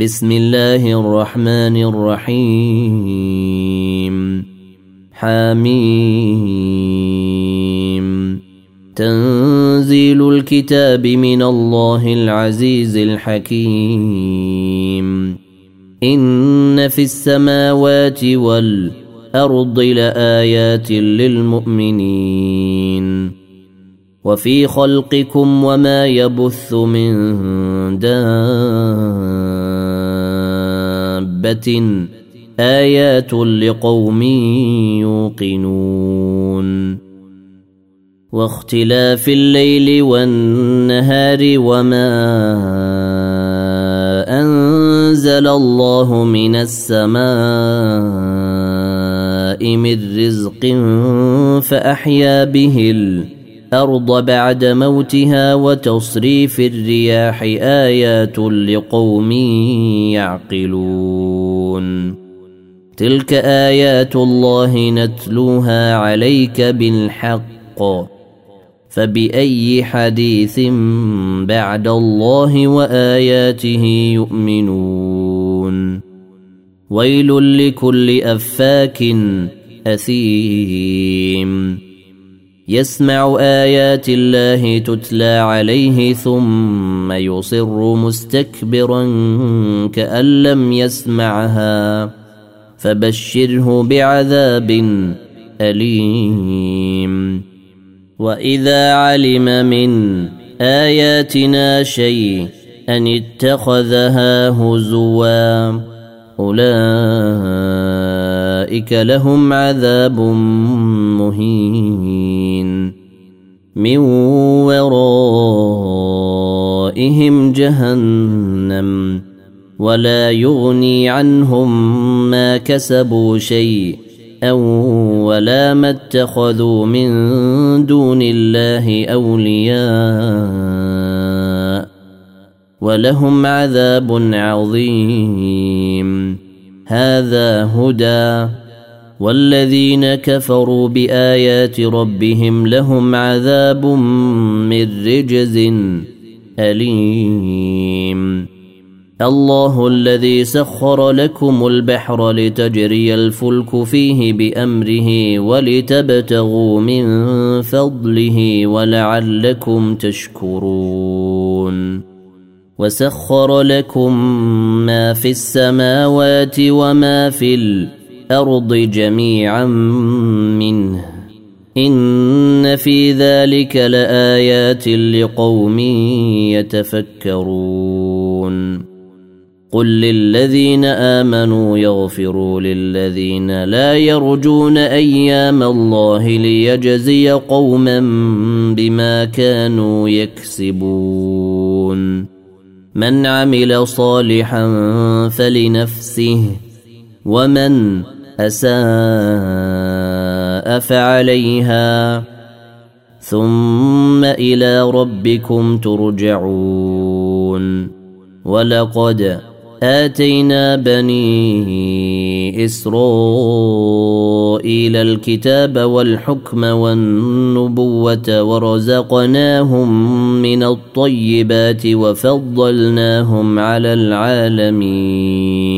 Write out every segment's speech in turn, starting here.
بسم الله الرحمن الرحيم. حميم. تنزيل الكتاب من الله العزيز الحكيم. إن في السماوات والأرض لآيات للمؤمنين. وفي خلقكم وما يبث من دابة آيات لقوم يوقنون واختلاف الليل والنهار وما أنزل الله من السماء من رزق فأحيا به الأرض الأرض بعد موتها وتصريف الرياح آيات لقوم يعقلون. تلك آيات الله نتلوها عليك بالحق. فبأي حديث بعد الله وآياته يؤمنون. ويل لكل أفاك أثيم. يسمع آيات الله تتلى عليه ثم يصر مستكبرا كأن لم يسمعها. فبشره بعذاب أليم. وإذا علم من آياتنا شيء أن اتخذها هزوا أولئك لهم عذاب مهين. من ورائهم جهنم ولا يغني عنهم ما كسبوا شيء أو ولا ما اتخذوا من دون الله أولياء ولهم عذاب عظيم. هذا هدى والذين كفروا بآيات ربهم لهم عذاب من رجز أليم. الله الذي سخر لكم البحر لتجري الفلك فيه بأمره ولتبتغوا من فضله ولعلكم تشكرون. وسخر لكم ما في السماوات وما في الأرض الأرض جميعا منه. إن في ذلك لآيات لقوم يتفكرون. قل للذين آمنوا يغفروا للذين لا يرجون أيام الله ليجزي قوما بما كانوا يكسبون. من عمل صالحا فلنفسه. ومن أساء فعليها. ثم إلى ربكم ترجعون. ولقد آتينا بني إسرائيل الكتاب والحكم والنبوة ورزقناهم من الطيبات وفضلناهم على العالمين.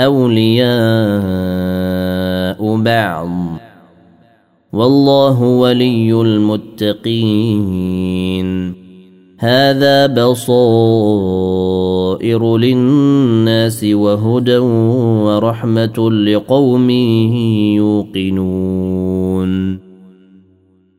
أولياء بعض. والله ولي المتقين. هذا بصائر للناس وهدى ورحمة لقوم يوقنون.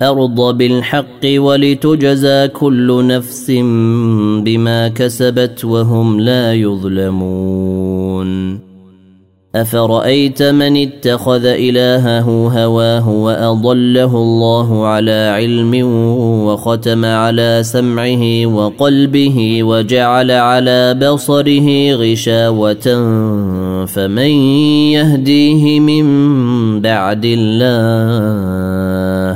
والارض بالحق ولتجزى كل نفس بما كسبت وهم لا يظلمون. أفرأيت من اتخذ إلهه هواه وأضله الله على علم وختم على سمعه وقلبه وجعل على بصره غشاوة فمن يهديه من بعد الله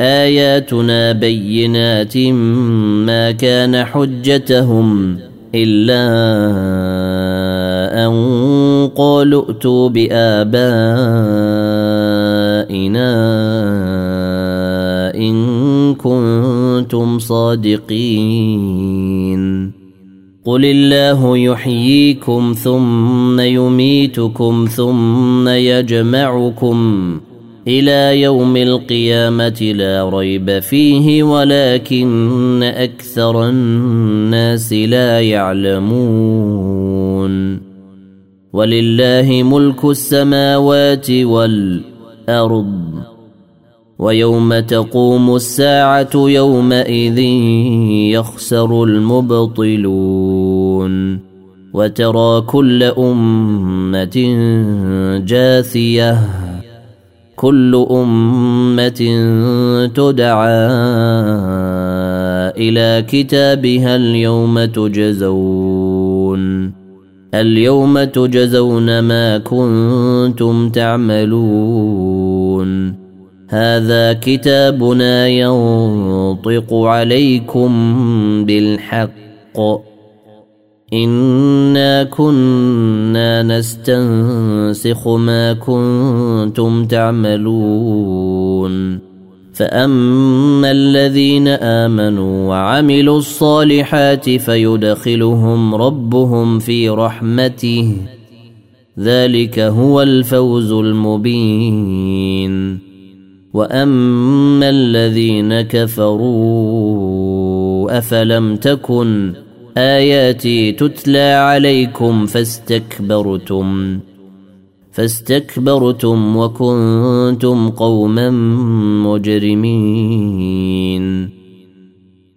آياتنا بينات ما كان حجتهم إلا أن قالوا ائتوا بآبائنا إن كنتم صادقين. قل الله يحييكم ثم يميتكم ثم يجمعكم إلى يوم القيامة لا ريب فيه ولكن أكثر الناس لا يعلمون. ولله ملك السماوات والأرض ويوم تقوم الساعة يومئذ يخسر المبطلون. وترى كل أمة جاثية. كل أمة تدعى إلى كتابها اليوم تجزون. اليوم تجزون ما كنتم تعملون. هذا كتابنا ينطق عليكم بالحق. إنا كنا نستنسخ ما كنتم تعملون فأما الذين آمنوا وعملوا الصالحات فيدخلهم ربهم في رحمته ذلك هو الفوز المبين وأما الذين كفروا أفلم تكن آياتي تتلى عليكم فاستكبرتم فاستكبرتم وكنتم قوما مجرمين.